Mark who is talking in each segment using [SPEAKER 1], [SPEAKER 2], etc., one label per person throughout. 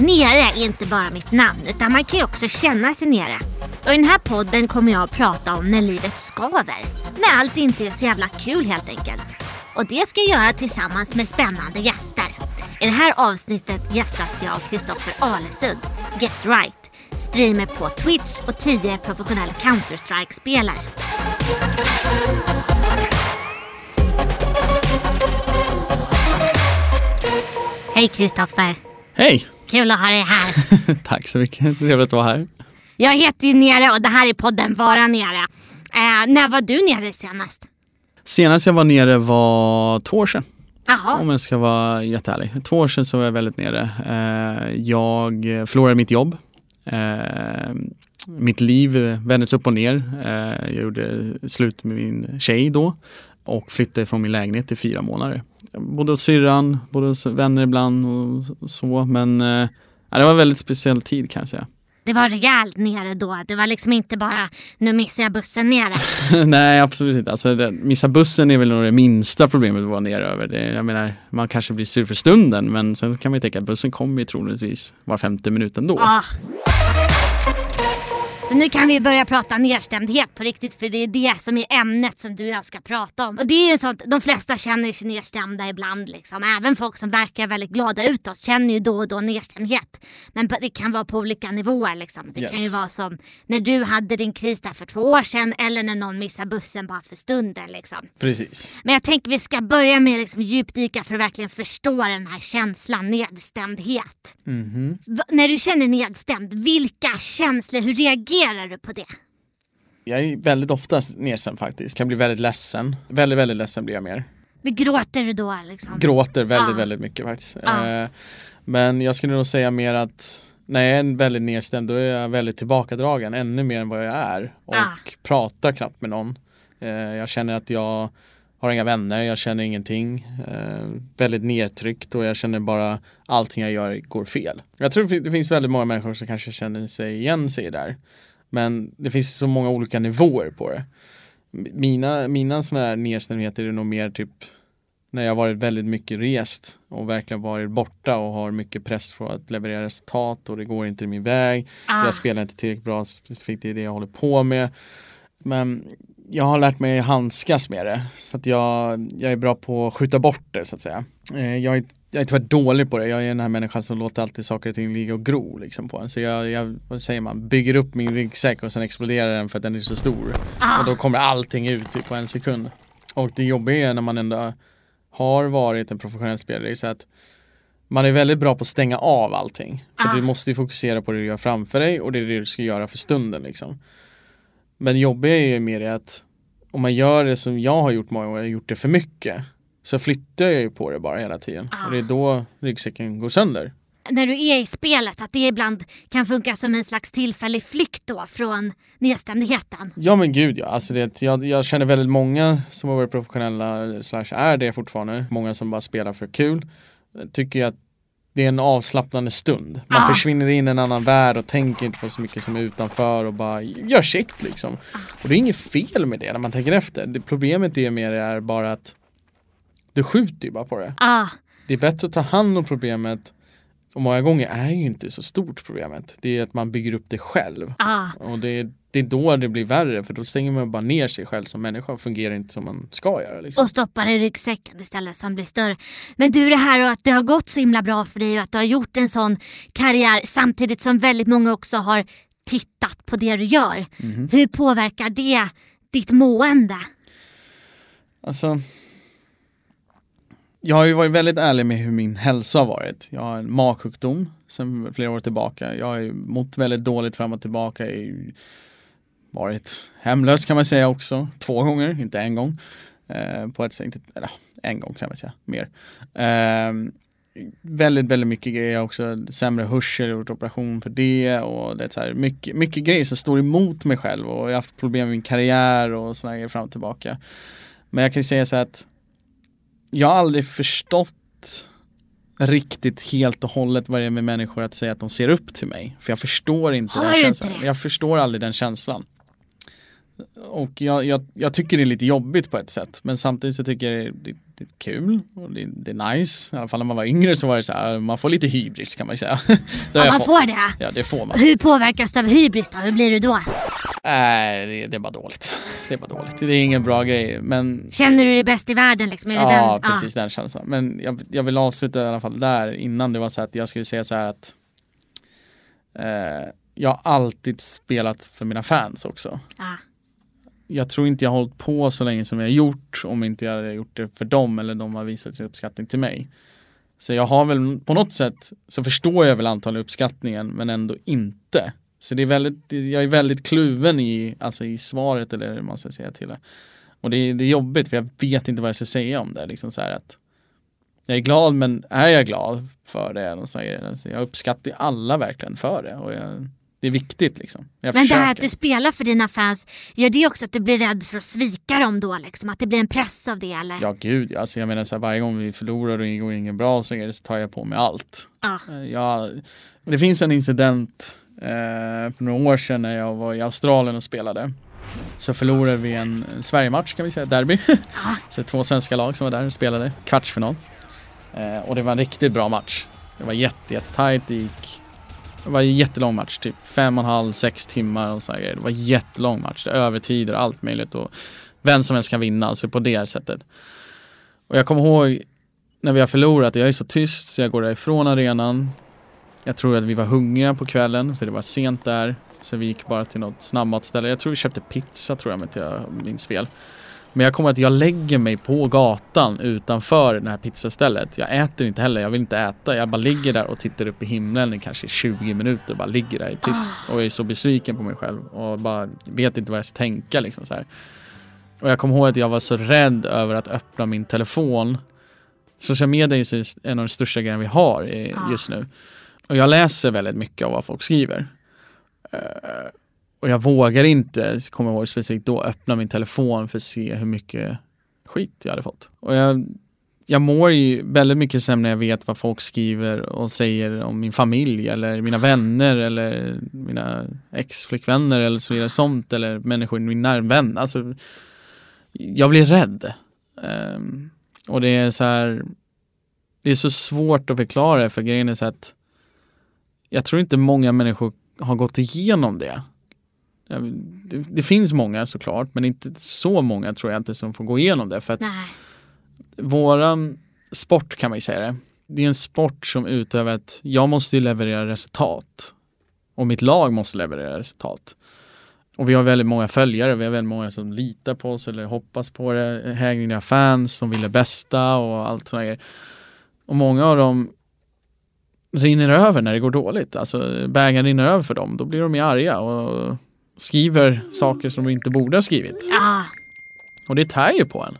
[SPEAKER 1] Nere är inte bara mitt namn utan man kan ju också känna sig nere. Och i den här podden kommer jag att prata om när livet skaver. När allt inte är så jävla kul helt enkelt. Och det ska jag göra tillsammans med spännande gäster. I det här avsnittet gästas jag av Kristoffer Alesund, Get Right, streamer på Twitch och tidigare professionell Counter-Strike-spelare. Hej Kristoffer!
[SPEAKER 2] Hej!
[SPEAKER 1] Kul att ha dig här.
[SPEAKER 2] Tack så mycket, trevligt att vara här.
[SPEAKER 1] Jag heter ju Nere och det här är podden Vara Nere. Eh, när var du nere senast?
[SPEAKER 2] Senast jag var nere var två år sedan.
[SPEAKER 1] Jaha.
[SPEAKER 2] Om jag ska vara jätteärlig. Två år sedan så var jag väldigt nere. Eh, jag förlorade mitt jobb. Eh, mitt liv vändes upp och ner. Eh, jag gjorde slut med min tjej då och flyttade från min lägenhet i fyra månader. Bodde hos syrran, bodde hos vänner ibland och så men eh, det var en väldigt speciell tid kan jag säga.
[SPEAKER 1] Det var rejält nere då. Det var liksom inte bara nu missar jag bussen nere.
[SPEAKER 2] Nej absolut inte. Alltså, det, missa bussen är väl nog det minsta problemet att vara nere över. Det, jag menar, man kanske blir sur för stunden men sen kan man ju tänka att bussen kommer ju troligtvis var femte minut ändå.
[SPEAKER 1] Ah. Så nu kan vi börja prata nedstämdhet på riktigt för det är det som är ämnet som du och jag ska prata om. Och det är ju sånt, de flesta känner sig nedstämda ibland liksom. Även folk som verkar väldigt glada utåt känner ju då och då nedstämdhet. Men det kan vara på olika nivåer liksom. Det
[SPEAKER 2] Yes.
[SPEAKER 1] kan ju vara som när du hade din kris där för två år sedan eller när någon missar bussen bara för stunden liksom.
[SPEAKER 2] Precis.
[SPEAKER 1] Men jag tänker vi ska börja med liksom djupdyka för att verkligen förstå den här känslan nedstämdhet. V- när du känner nedstämd, vilka känslor, hur reagerar du på det?
[SPEAKER 2] Jag är väldigt ofta nedstämd faktiskt. Kan bli väldigt ledsen. Väldigt, väldigt ledsen blir jag mer.
[SPEAKER 1] Men Gråter du då liksom?
[SPEAKER 2] Gråter väldigt,
[SPEAKER 1] Ja.
[SPEAKER 2] väldigt mycket faktiskt.
[SPEAKER 1] Ja.
[SPEAKER 2] Eh, men jag skulle nog säga mer att när jag är väldigt nedstämd då är jag väldigt tillbakadragen ännu mer än vad jag är och
[SPEAKER 1] Ah.
[SPEAKER 2] pratar knappt med någon. Eh, jag känner att jag har inga vänner, jag känner ingenting. Eh, väldigt nedtryckt och jag känner bara allting jag gör går fel. Jag tror det finns väldigt många människor som kanske känner sig igen sig där. Men det finns så många olika nivåer på det. Mina, mina sådana här nedstämdheter är nog mer typ när jag varit väldigt mycket rest och verkligen varit borta och har mycket press på att leverera resultat och det går inte min väg.
[SPEAKER 1] Ah.
[SPEAKER 2] Jag spelar inte tillräckligt bra specifikt i det jag håller på med. Men jag har lärt mig handskas med det så att jag, jag är bra på att skjuta bort det så att säga. Eh, Jag är, jag är tyvärr dålig på det. Jag är den här människan som låter alltid saker och ting ligga och gro liksom på en. Så jag, jag vad säger man, bygger upp min ryggsäck och sen exploderar den för att den är så stor.
[SPEAKER 1] Ah.
[SPEAKER 2] Och då kommer allting ut typ på en sekund. Och det jobbiga är när man ändå har varit en professionell spelare, är så att man är väldigt bra på att stänga av allting. För
[SPEAKER 1] Ah.
[SPEAKER 2] du måste ju fokusera på det du gör framför dig och det du ska göra för stunden liksom. Men det jobbiga är ju mer det att om man gör det som jag har gjort många gånger, gjort det för mycket så flyttar jag ju på det bara hela tiden. Och det är då ryggsäcken går sönder.
[SPEAKER 1] När du är i spelet, att det ibland kan funka som en slags tillfällig flykt då från nedstämdheten.
[SPEAKER 2] Ja men gud ja, alltså det, jag, jag känner väldigt många som har varit professionella slash är det fortfarande. Många som bara spelar för kul. Tycker jag att det är en avslappnande stund. Man
[SPEAKER 1] Ja.
[SPEAKER 2] försvinner in i en annan värld och tänker inte på så mycket som är utanför och bara gör sitt liksom. Och det är inget fel med det när man tänker efter. Det problemet är det är bara att du skjuter ju bara på det.
[SPEAKER 1] Ah.
[SPEAKER 2] Det är bättre att ta hand om problemet och många gånger är ju inte så stort problemet. Det är att man bygger upp det själv.
[SPEAKER 1] Ah.
[SPEAKER 2] Och det, det är då det blir värre för då stänger man bara ner sig själv som människa och fungerar inte som man ska göra. Liksom.
[SPEAKER 1] och stoppar i ryggsäcken istället som blir större. Men du det här och att det har gått så himla bra för dig och att du har gjort en sån karriär samtidigt som väldigt många också har tittat på det du gör. Hur påverkar det ditt mående?
[SPEAKER 2] Alltså, jag har ju varit väldigt ärlig med hur min hälsa har varit. Jag har en magsjukdom sedan flera år tillbaka. Jag har ju mått väldigt dåligt fram och tillbaka. Jag har varit hemlös kan man säga också. Två gånger, inte en gång. Eh, på ett sätt, eller en gång kan man säga, mer. Eh, väldigt, väldigt mycket grejer. Jag har också sämre hörsel, gjort operation för det och det är så här, mycket, mycket grejer som står emot mig själv och jag har haft problem med min karriär och sådana grejer fram och tillbaka. Men jag kan ju säga så att jag har aldrig förstått riktigt helt och hållet vad det är med människor att säga att de ser upp till mig. För jag förstår inte
[SPEAKER 1] Har
[SPEAKER 2] den
[SPEAKER 1] inte
[SPEAKER 2] känslan.
[SPEAKER 1] det?
[SPEAKER 2] Jag förstår aldrig den känslan. Och jag, jag, jag, tycker det är lite jobbigt på ett sätt. Men samtidigt så tycker jag det, det, det är kul och det, det, är nice. I alla fall när man var yngre så var det så här, man får lite hybris kan man säga.
[SPEAKER 1] ja, man fått. får det?
[SPEAKER 2] Ja, det får man.
[SPEAKER 1] Hur påverkas du av hybris då? Hur blir du då?
[SPEAKER 2] Nej, det, det, är bara dåligt. Det är bara dåligt. Det är ingen bra grej. Men...
[SPEAKER 1] Känner du dig bäst i världen liksom?
[SPEAKER 2] ja, den? precis ja. den känslan. Men jag, jag vill avsluta i alla fall där innan det var så att jag skulle säga så här att eh, jag har alltid spelat för mina fans också.
[SPEAKER 1] Ah.
[SPEAKER 2] Jag tror inte jag har hållit på så länge som jag har gjort om inte jag hade gjort det för dem eller de har visat sin uppskattning till mig. Så jag har väl på något sätt så förstår jag väl antagligen uppskattningen men ändå inte. Så det är väldigt, jag är väldigt kluven i, alltså i svaret eller hur man ska säga till det. Och det är, det är jobbigt för jag vet inte vad jag ska säga om det. Liksom så att jag är glad men är jag glad för det? Och så alltså jag uppskattar alla verkligen för det. Och jag, det är viktigt liksom.
[SPEAKER 1] Jag men försöker. det här att du spelar för dina fans, gör det också att du blir rädd för att svika dem då? Liksom? Att det blir en press av det eller?
[SPEAKER 2] Ja gud, alltså jag menar så här, varje gång vi förlorar och det går inget bra så, det, så tar jag på mig allt.
[SPEAKER 1] Ah.
[SPEAKER 2] Jag, det finns en incident eh, för några år sedan när jag var i Australien och spelade. Så förlorade vi en, Sverigematch kan vi säga, derby.
[SPEAKER 1] Ah.
[SPEAKER 2] så två svenska lag som var där och spelade kvartsfinal. Eh, och det var en riktigt bra match. Det var jätte, jätte tajt, det gick det var en jättelång match, typ fem och en halv, sex timmar och så grejer. Det var en jättelång match, det övertider och allt möjligt och vem som helst kan vinna, alltså på det sättet. Och jag kommer ihåg när vi har förlorat, jag är så tyst så jag går därifrån arenan. Jag tror att vi var hungriga på kvällen för det var sent där. Så vi gick bara till något snabbmatsställe. Jag tror vi köpte pizza tror jag om inte jag minns fel. Men jag kommer att jag lägger mig på gatan utanför det här pizzastället. Jag äter inte heller, jag vill inte äta. Jag bara ligger där och tittar upp i himlen i kanske 20 minuter. Bara ligger där i tyst och jag är så besviken på mig själv och bara vet inte vad jag ska tänka liksom så här. Och jag kommer ihåg att jag var så rädd över att öppna min telefon. Social media är en av de största grejerna vi har just nu. Och jag läser väldigt mycket av vad folk skriver. Uh, och jag vågar inte, kommer jag ihåg specifikt då, öppna min telefon för att se hur mycket skit jag hade fått. Och jag, jag mår ju väldigt mycket sämre när jag vet vad folk skriver och säger om min familj eller mina vänner eller mina ex-flickvänner eller så vidare sånt eller människor, i min närvän. Alltså, jag blir rädd. Um, och det är så här, det är så svårt att förklara för grejen är så att jag tror inte många människor har gått igenom det. Det, det, finns många såklart, men inte så många tror jag inte som får gå igenom det. För att
[SPEAKER 1] Nej.
[SPEAKER 2] våran sport kan man ju säga det. Det är en sport som utövar att jag måste leverera resultat. Och mitt lag måste leverera resultat. Och vi har väldigt många följare, vi har väldigt många som litar på oss eller hoppas på det. Hängriga fans som vill det bästa och allt sådana grejer. Och många av dem rinner över när det går dåligt. Alltså bägaren rinner över för dem. Då blir de ju arga och skriver saker som de inte borde ha skrivit.
[SPEAKER 1] Ja.
[SPEAKER 2] Och det tär ju på en.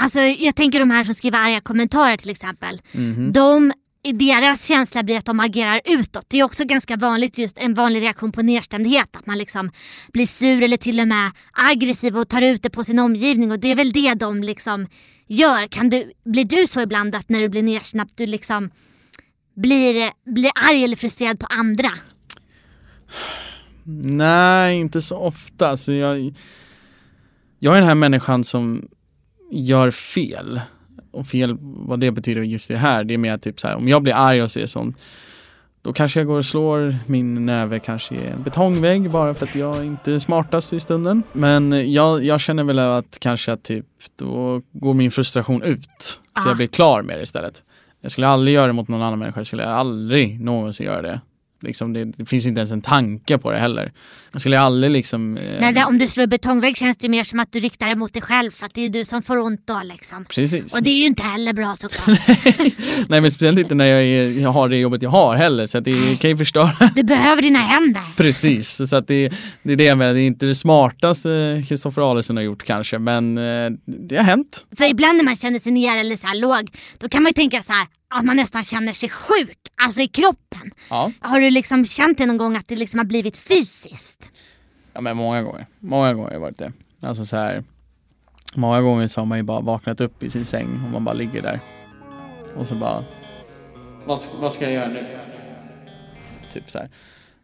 [SPEAKER 1] Alltså jag tänker de här som skriver arga kommentarer till exempel.
[SPEAKER 2] Mm.
[SPEAKER 1] De, deras känsla blir att de agerar utåt. Det är också ganska vanligt, just en vanlig reaktion på nedstämdhet. Att man liksom blir sur eller till och med aggressiv och tar ut det på sin omgivning. Och det är väl det de liksom gör. Kan du, blir du så ibland att när du blir nedstämd du liksom blir, blir arg eller frustrerad på andra?
[SPEAKER 2] Nej, inte så ofta. Alltså jag, jag är den här människan som gör fel. Och fel, vad det betyder just det här, det är mer typ så här, om jag blir arg och ser sånt då kanske jag går och slår min näve kanske i en betongvägg bara för att jag inte är smartast i stunden. Men jag, jag känner väl att kanske att typ då går min frustration ut. Så ah. jag blir klar med det istället. Jag skulle aldrig göra det mot någon annan människa, jag skulle aldrig någonsin göra det. Liksom det, det, finns inte ens en tanke på det heller. Jag skulle aldrig liksom...
[SPEAKER 1] Eh... Nej, det, om du slår betongvägg känns det mer som att du riktar det mot dig själv för att det är du som får ont då liksom.
[SPEAKER 2] Precis.
[SPEAKER 1] Och det är ju inte heller bra såklart.
[SPEAKER 2] Nej men speciellt inte när jag, är, jag har det jobbet jag har heller så att det Nej. kan ju förstöra.
[SPEAKER 1] Du behöver dina händer.
[SPEAKER 2] Precis, så att det, det är det jag menar. Det är inte det smartaste Kristoffer Alesen har gjort kanske men eh, det har hänt.
[SPEAKER 1] För ibland när man känner sig ner eller så låg då kan man ju tänka så här att man nästan känner sig sjuk, alltså i kroppen.
[SPEAKER 2] Ja.
[SPEAKER 1] Har du liksom känt det någon gång att det liksom har blivit fysiskt?
[SPEAKER 2] Ja men många gånger. Många gånger har det varit det. Alltså så här. Många gånger så har man ju bara vaknat upp i sin säng och man bara ligger där. Och så bara. Vad, vad ska jag göra nu? Typ så här.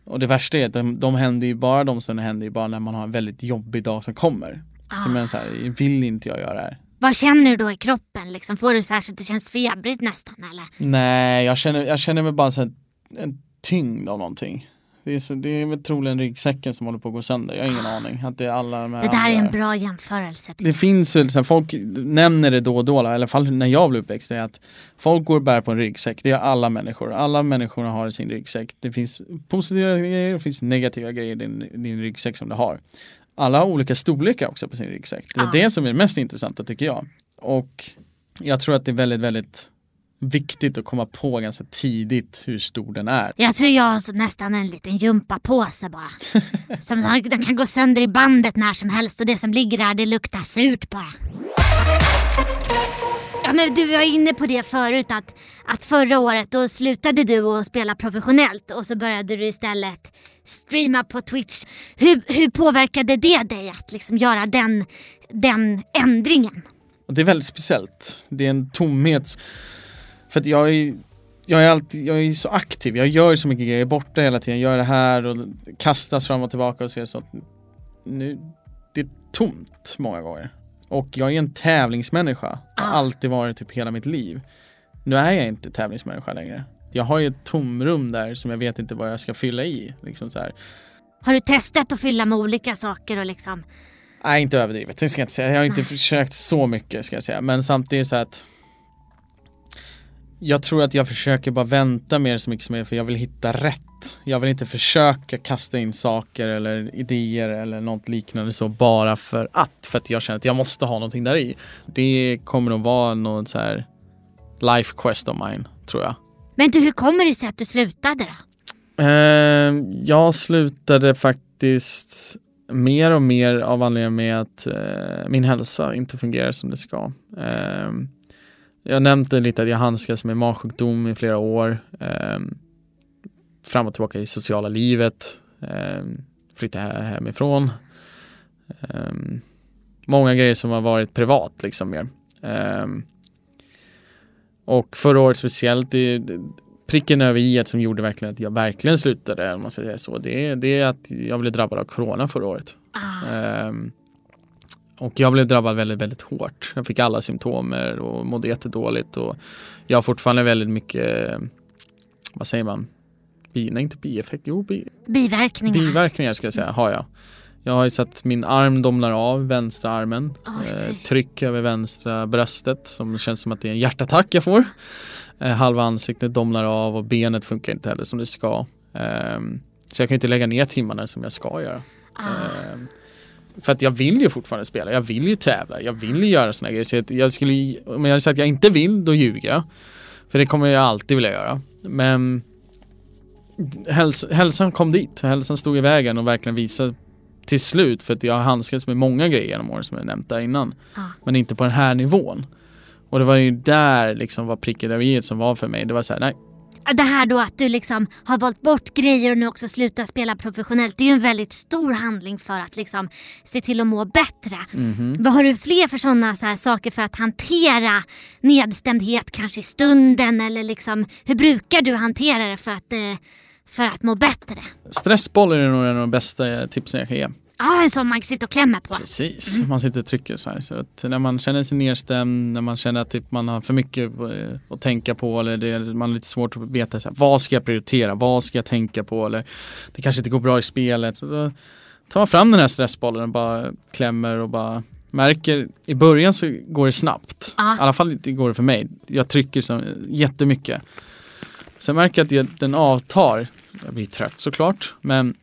[SPEAKER 2] Och det värsta är att de, de händer ju bara, de stunderna händer ju bara när man har en väldigt jobbig dag som kommer.
[SPEAKER 1] Ah.
[SPEAKER 2] Så men så här, vill inte jag göra det här.
[SPEAKER 1] Vad känner du då i kroppen? Liksom? Får du så här så att det känns febrigt nästan eller?
[SPEAKER 2] Nej, jag känner, jag känner mig bara så här, en tyngd av någonting. Det är, så, det är väl troligen ryggsäcken som håller på att gå sönder. Jag har ingen aning. Att det är alla de här
[SPEAKER 1] Det där är en bra jämförelse.
[SPEAKER 2] Det
[SPEAKER 1] jag.
[SPEAKER 2] finns väl, så folk nämner det då och då, i alla fall när jag blev uppväxt, det är att folk går och bär på en ryggsäck. Det är alla människor. Alla människor har sin ryggsäck. Det finns positiva grejer och det finns negativa grejer i din, din ryggsäck som du har. Alla har olika storlekar också på sin ryggsäck. Det är
[SPEAKER 1] Ja.
[SPEAKER 2] det som är det mest intressanta tycker jag. Och jag tror att det är väldigt, väldigt viktigt att komma på ganska tidigt hur stor den är.
[SPEAKER 1] Jag tror jag har nästan en liten gympapåse bara. som den kan gå sönder i bandet när som helst och det som ligger där det luktar surt bara. Ja men du var inne på det förut att, att förra året då slutade du att spela professionellt och så började du istället streama på Twitch. Hur, hur påverkade det dig att liksom göra den, den ändringen?
[SPEAKER 2] Det är väldigt speciellt. Det är en tomhet. För att jag är, jag är alltid, jag är så aktiv. Jag gör så mycket grejer, jag är borta hela tiden. Jag gör det här och kastas fram och tillbaka och så så att nu, det är tomt många gånger. Och jag är en tävlingsmänniska. Jag har
[SPEAKER 1] Ah.
[SPEAKER 2] alltid varit typ hela mitt liv. Nu är jag inte tävlingsmänniska längre. Jag har ju ett tomrum där som jag vet inte vad jag ska fylla i. Liksom så här.
[SPEAKER 1] Har du testat att fylla med olika saker och liksom
[SPEAKER 2] Nej, inte överdrivet. Det ska jag inte säga. Jag har inte försökt så mycket ska jag säga. Men samtidigt så att jag tror att jag försöker bara vänta mer så mycket som möjligt för jag vill hitta rätt. Jag vill inte försöka kasta in saker eller idéer eller något liknande så bara för att. För att jag känner att jag måste ha någonting där i. Det kommer nog vara något så här life quest of mine, tror jag.
[SPEAKER 1] Men du, hur kommer det sig att du slutade då?
[SPEAKER 2] Eh, jag slutade faktiskt mer och mer av anledning med att eh, min hälsa inte fungerar som det ska. Eh, jag nämnde lite att jag handskas med magsjukdom i flera år. Eh, fram och tillbaka i sociala livet. Eh, flytta he- hemifrån. Eh, många grejer som har varit privat liksom mer. Eh, och förra året speciellt, det, det, pricken över i som gjorde verkligen att jag verkligen slutade, om man ska säga så, det, är- det är att jag blev drabbad av corona förra året.
[SPEAKER 1] Ah,
[SPEAKER 2] Ehm, och jag blev drabbad väldigt, väldigt hårt. Jag fick alla symptomer och mådde jättedåligt och jag har fortfarande väldigt mycket, eh, vad säger man, bi, nej inte bieffekt, jo bi,
[SPEAKER 1] biverkningar.
[SPEAKER 2] biverkningar ska jag säga, har jag. Jag har ju sett min arm domnar av, vänstra armen.
[SPEAKER 1] Oj,
[SPEAKER 2] Eh, tryck över vänstra bröstet som känns som att det är en hjärtattack jag får. Eh, halva ansiktet domnar av och benet funkar inte heller som det ska. Ehm, så jag kan inte lägga ner timmarna som jag ska göra.
[SPEAKER 1] Ah,
[SPEAKER 2] Ehm, för att jag vill ju fortfarande spela, jag vill ju tävla, jag vill ju göra såna grejer. Så jag skulle, om jag hade sagt att jag inte vill, då ljuger jag. För det kommer jag alltid vilja göra. Men häls hälsan kom dit, hälsan stod i vägen och verkligen visade till slut, för att jag har handskats med många grejer genom åren som jag nämnt där innan.
[SPEAKER 1] ah.
[SPEAKER 2] Men inte på den här nivån. Och det var ju där liksom var pricken över i som var för mig. Det var så här, nej,
[SPEAKER 1] Det här då att du liksom har valt bort grejer och nu också slutat spela professionellt. Det är ju en väldigt stor handling för att liksom se till att må bättre.
[SPEAKER 2] Mhm.
[SPEAKER 1] Vad har du fler för sådana så saker för att hantera nedstämdhet kanske i stunden eller liksom hur brukar du hantera det för att, eh, för att må bättre?
[SPEAKER 2] stressbollar är nog en av de bästa tipsen jag kan ge.
[SPEAKER 1] Ja, en sån man sitter och klämmer på.
[SPEAKER 2] Precis, man sitter och trycker så här. Så att när man känner sig nedstämd, när man känner att typ man har för mycket eh, att tänka på eller det, man har lite svårt att veta så här, vad ska jag prioritera, vad ska jag tänka på eller det kanske inte går bra i spelet. Så då tar man fram den här stressbollen och bara klämmer och bara märker i början så går det snabbt.
[SPEAKER 1] Ja.
[SPEAKER 2] I alla fall går det för mig. Jag trycker så jättemycket. Sen märker jag att den avtar. Jag blir trött såklart men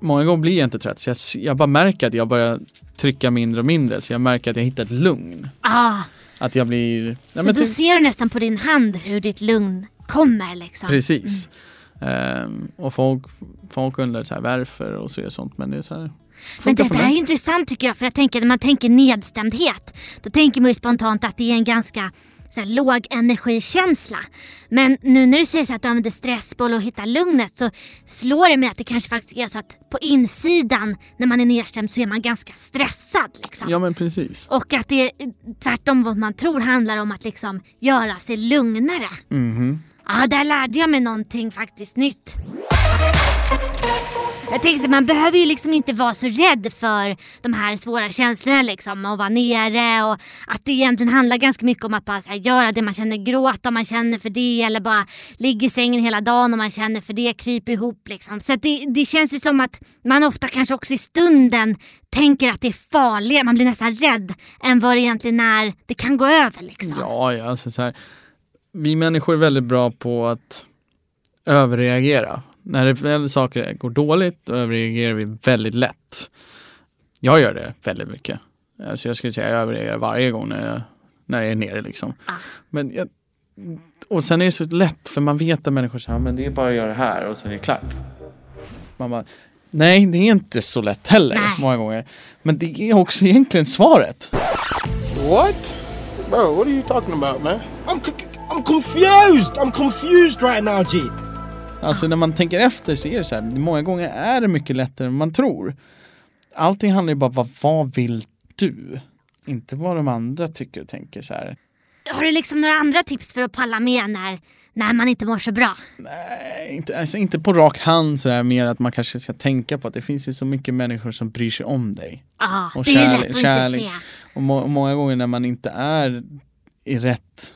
[SPEAKER 2] många gånger blir jag inte trött så jag, jag bara märker att jag börjar trycka mindre och mindre så jag märker att jag hittar ett lugn.
[SPEAKER 1] Ah,
[SPEAKER 2] Att jag blir... Ja,
[SPEAKER 1] så
[SPEAKER 2] men
[SPEAKER 1] då
[SPEAKER 2] typ,
[SPEAKER 1] ser du nästan på din hand hur ditt lugn kommer liksom.
[SPEAKER 2] precis. Ehm, och folk, folk undrar så här, varför och så och sånt men det är så här.
[SPEAKER 1] Men det
[SPEAKER 2] för
[SPEAKER 1] där är intressant tycker jag för jag tänker när man tänker nedstämdhet då tänker man ju spontant att det är en ganska så här, låg energikänsla. Men nu när du säger så att du använder stressboll och hittar lugnet så slår det mig att det kanske faktiskt är så att på insidan när man är nedstämd så är man ganska stressad. Liksom.
[SPEAKER 2] Ja men precis.
[SPEAKER 1] Och att det tvärtom vad man tror handlar om att liksom göra sig lugnare.
[SPEAKER 2] Mhm.
[SPEAKER 1] Ja, där lärde jag mig någonting faktiskt nytt. Jag tänker så man behöver ju liksom inte vara så rädd för de här svåra känslorna liksom och vara nere och att det egentligen handlar ganska mycket om att bara här, göra det man känner, gråta om man känner för det eller bara ligga i sängen hela dagen om man känner för det, krypa ihop liksom. Så det, det känns ju som att man ofta kanske också i stunden tänker att det är farligare, man blir nästan rädd än vad det egentligen är, det kan gå över liksom.
[SPEAKER 2] Ja, ja alltså så här, vi människor är väldigt bra på att överreagera när det väl saker går dåligt då överreagerar vi väldigt lätt. Jag gör det väldigt mycket. Alltså jag skulle säga att jag överreagerar varje gång när jag, när jag är nere liksom. Ah. Men jag, och sen är det så lätt för man vet att människor säger men det är bara att göra det här och sen är det klart. Man bara, nej det är inte så lätt heller nej. många gånger. Men det är också egentligen svaret.
[SPEAKER 3] What? Bro, what are you talking about man? I'm, I'm confused! I'm confused right now G!
[SPEAKER 2] Alltså när man tänker efter så är det så här, många gånger är det mycket lättare än man tror. Allting handlar ju bara om vad vill du? Inte vad de andra tycker och tänker så här.
[SPEAKER 1] Har du liksom några andra tips för att palla med när, när man inte mår så bra?
[SPEAKER 2] Nej, inte, alltså inte på rak hand sådär, mer att man kanske ska tänka på att det finns ju så mycket människor som bryr sig om dig.
[SPEAKER 1] Ja, ah, det är lätt att kärlek. inte se.
[SPEAKER 2] Och, må, och många gånger när man inte är i rätt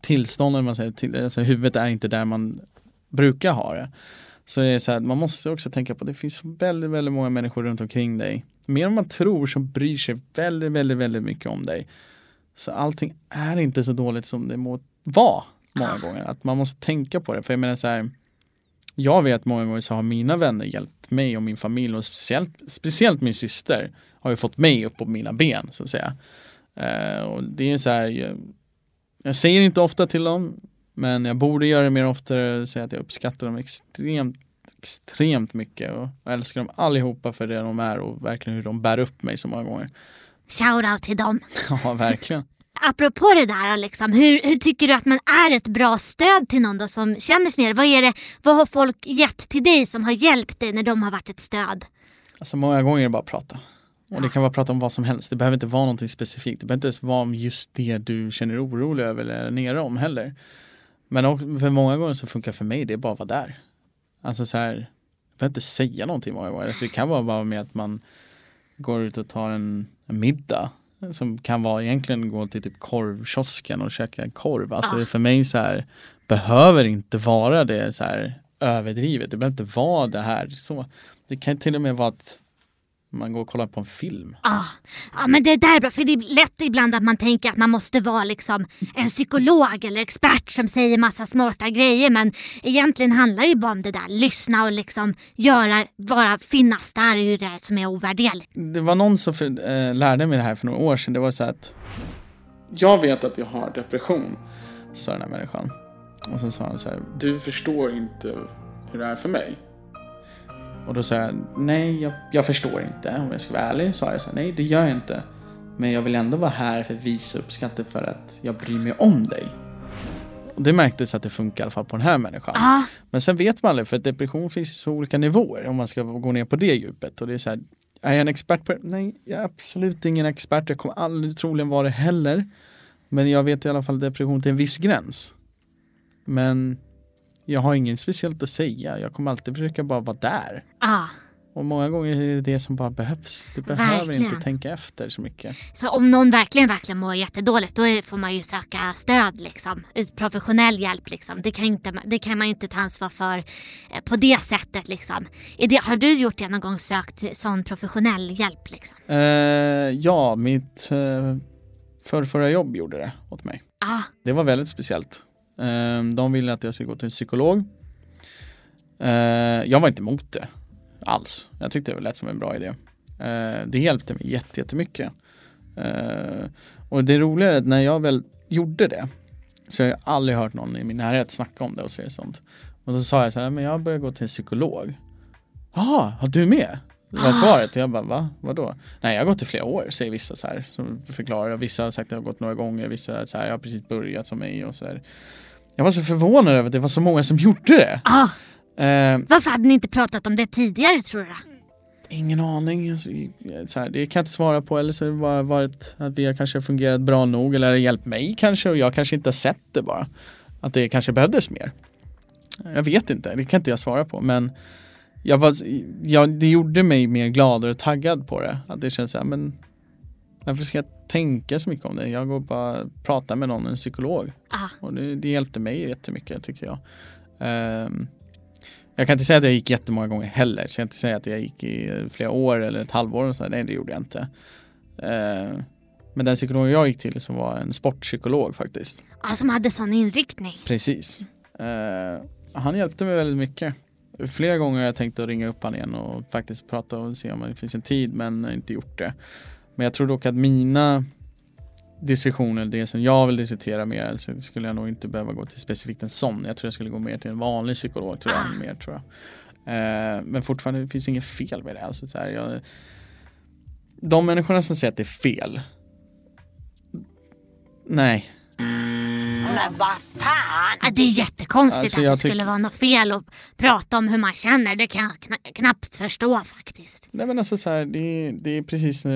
[SPEAKER 2] tillstånd, man säger, till, alltså huvudet är inte där man brukar ha det. Så är det så här, man måste också tänka på att det finns väldigt, väldigt många människor runt omkring dig. Mer än man tror som bryr sig väldigt, väldigt, väldigt mycket om dig. Så allting är inte så dåligt som det må vara många gånger. Att man måste tänka på det. För jag menar så här, jag vet många gånger så har mina vänner hjälpt mig och min familj och speciellt, speciellt min syster har ju fått mig upp på mina ben så att säga. Uh, och det är så här, jag, jag säger inte ofta till dem, men jag borde göra det mer oftare, säga att jag uppskattar dem extremt, extremt mycket och älskar dem allihopa för det de är och verkligen hur de bär upp mig så många gånger.
[SPEAKER 1] Shoutout till dem.
[SPEAKER 2] Ja, verkligen.
[SPEAKER 1] Apropå det där, liksom, hur, hur, tycker du att man är ett bra stöd till någon då som känner sig nere? Vad, är det, vad har folk gett till dig som har hjälpt dig när de har varit ett stöd?
[SPEAKER 2] Alltså många gånger är det bara att prata. Och det kan vara prata om vad som helst. Det behöver inte vara någonting specifikt. Det behöver inte ens vara om just det du känner orolig över eller nere om heller. Men för många gånger så funkar för mig det är bara att vara där. Alltså så här, jag behöver inte säga någonting många gånger. Alltså det kan vara bara med att man går ut och tar en, en middag som kan vara egentligen gå till typ korvkiosken och käka korv. Alltså ah. för mig så här behöver inte vara det så här överdrivet. Det behöver inte vara det här så. Det kan till och med vara att man går och kollar på en film.
[SPEAKER 1] Ja, ah, ah, men det där är bra för det är lätt ibland att man tänker att man måste vara liksom en psykolog eller expert som säger massa smarta grejer men egentligen handlar det ju bara om det där, lyssna och liksom göra, bara finnas där är ju det som är ovärderligt.
[SPEAKER 2] Det var någon som för, äh, lärde mig det här för några år sedan, det var så att jag vet att jag har depression, sa den här människan. Och så sa han så här, du förstår inte hur det är för mig. Och då sa jag, nej jag, jag förstår inte. Om jag ska vara ärlig sa jag så här, nej det gör jag inte. Men jag vill ändå vara här för att visa uppskattning för att jag bryr mig om dig. Och det märktes att det funkar i alla fall på den här människan.
[SPEAKER 1] Ah.
[SPEAKER 2] Men sen vet man aldrig, för depression finns ju så olika nivåer om man ska gå ner på det djupet. Och det är så här, är jag en expert på det? Nej, jag är absolut ingen expert. Jag kommer aldrig troligen vara det heller. Men jag vet i alla fall depression till en viss gräns. Men jag har inget speciellt att säga. Jag kommer alltid försöka bara vara där.
[SPEAKER 1] Ah.
[SPEAKER 2] Och många gånger är det det som bara behövs. Du behöver verkligen. inte tänka efter så mycket.
[SPEAKER 1] Så om någon verkligen, verkligen mår jättedåligt då får man ju söka stöd liksom. Professionell hjälp liksom. Det kan, inte, det kan man ju inte ta ansvar för eh, på det sättet liksom. Det, har du gjort det någon gång sökt sån professionell hjälp liksom?
[SPEAKER 2] Uh, ja, mitt uh, förrförra jobb gjorde det åt mig.
[SPEAKER 1] Ah.
[SPEAKER 2] Det var väldigt speciellt. Ehm, de ville att jag skulle gå till en psykolog. Ehm, jag var inte emot det alls. Jag tyckte det lät som en bra idé. Ehm, det hjälpte mig jättemycket. Och det roliga är att när jag väl gjorde det så har jag aldrig hört någon i min närhet snacka om det och säga sånt. Och då sa jag så här, men jag börjar gå till en psykolog. Jaha, har du med? Det var svaret och jag bara va? Vadå? Nej jag har gått i flera år säger vissa så här som förklarar. Vissa har sagt att jag har gått några gånger, vissa så här, jag har precis börjat som mig och så här. Jag var så förvånad över att det var så många som gjorde det.
[SPEAKER 1] Ah. Eh, Varför hade ni inte pratat om det tidigare tror du?
[SPEAKER 2] Ingen aning. Alltså, så här, det kan jag inte svara på. Eller så har det bara varit att vi har kanske fungerat bra nog eller hjälpt mig kanske och jag kanske inte har sett det bara. Att det kanske behövdes mer. Jag vet inte, det kan inte jag svara på men jag var, jag, det gjorde mig mer glad och taggad på det. Att det känns så här, men varför ska jag tänka så mycket om det? Jag går bara pratar med någon, en psykolog.
[SPEAKER 1] Ah.
[SPEAKER 2] Och det, det hjälpte mig jättemycket tycker jag. Um, jag kan inte säga att jag gick jättemånga gånger heller. Så jag kan inte säga att jag gick i flera år eller ett halvår. Och så. Nej, det gjorde jag inte. Uh, men den psykolog jag gick till som var en sportpsykolog faktiskt.
[SPEAKER 1] Ja, som hade sån inriktning.
[SPEAKER 2] Precis. Uh, han hjälpte mig väldigt mycket. Flera gånger har jag tänkt att ringa upp han igen och faktiskt prata och se om det finns en tid men inte gjort det. Men jag tror dock att mina diskussioner, det som jag vill diskutera mer, så skulle jag nog inte behöva gå till specifikt en sån. Jag tror jag skulle gå mer till en vanlig psykolog, tror jag. Mer, tror jag. Eh, men fortfarande det finns inget fel med det. Alltså, så här, jag, de människorna som säger att det är fel. Nej.
[SPEAKER 1] Men vad fan! Ja, det är jättekonstigt
[SPEAKER 2] Alltså,
[SPEAKER 1] att det skulle vara något fel att prata om hur man känner. Det kan jag kna- knappt förstå faktiskt.
[SPEAKER 2] Nej men alltså så här, det, är- det är precis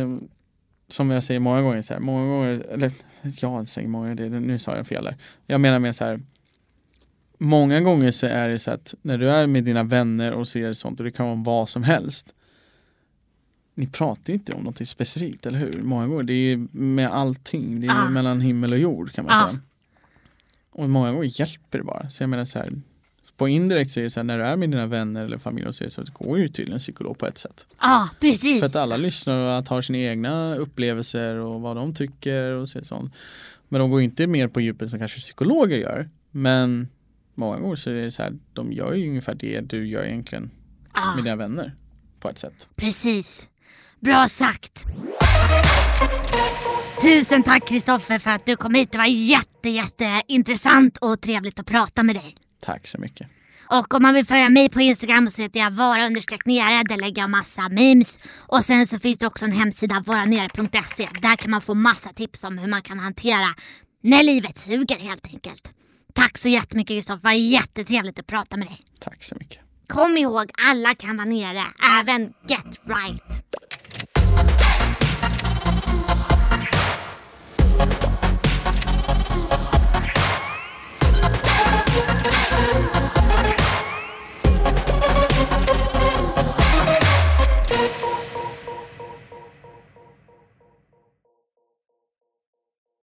[SPEAKER 2] som jag säger många gånger så här, många gånger, eller jag säger många, det, nu sa jag fel där. Jag menar mer så här, många gånger så är det så att när du är med dina vänner och ser sånt och det kan vara vad som helst. Ni pratar ju inte om något specifikt, eller hur? Många gånger, det är med allting, det är
[SPEAKER 1] Ah.
[SPEAKER 2] mellan himmel och jord kan man
[SPEAKER 1] Ah.
[SPEAKER 2] säga. Och många gånger hjälper det bara. Så jag menar så här, på indirekt så är det så här, när du är med dina vänner eller familj och så, så går ju till en psykolog på ett sätt.
[SPEAKER 1] Ja, precis.
[SPEAKER 2] För att alla lyssnar och tar sina egna upplevelser och vad de tycker och så sånt. Men de går inte mer på djupet som kanske psykologer gör. Men många gånger så är det så här, de gör ju ungefär det du gör egentligen
[SPEAKER 1] Ja,
[SPEAKER 2] med dina vänner på ett sätt.
[SPEAKER 1] precis. Bra sagt. Tusen tack Kristoffer för att du kom hit. Det var jätte, jätte intressant och trevligt att prata med dig.
[SPEAKER 2] Tack så mycket.
[SPEAKER 1] Och om man vill följa mig på Instagram så heter jag vara understreck nere. Där lägger jag massa memes. Och sen så finns det också en hemsida, varanere.se. Där kan man få massa tips om hur man kan hantera när livet suger helt enkelt. Tack så jättemycket Kristoffer, det var jättetrevligt att prata med dig.
[SPEAKER 2] Tack så mycket.
[SPEAKER 1] Kom ihåg, alla kan vara nere, även Get Right.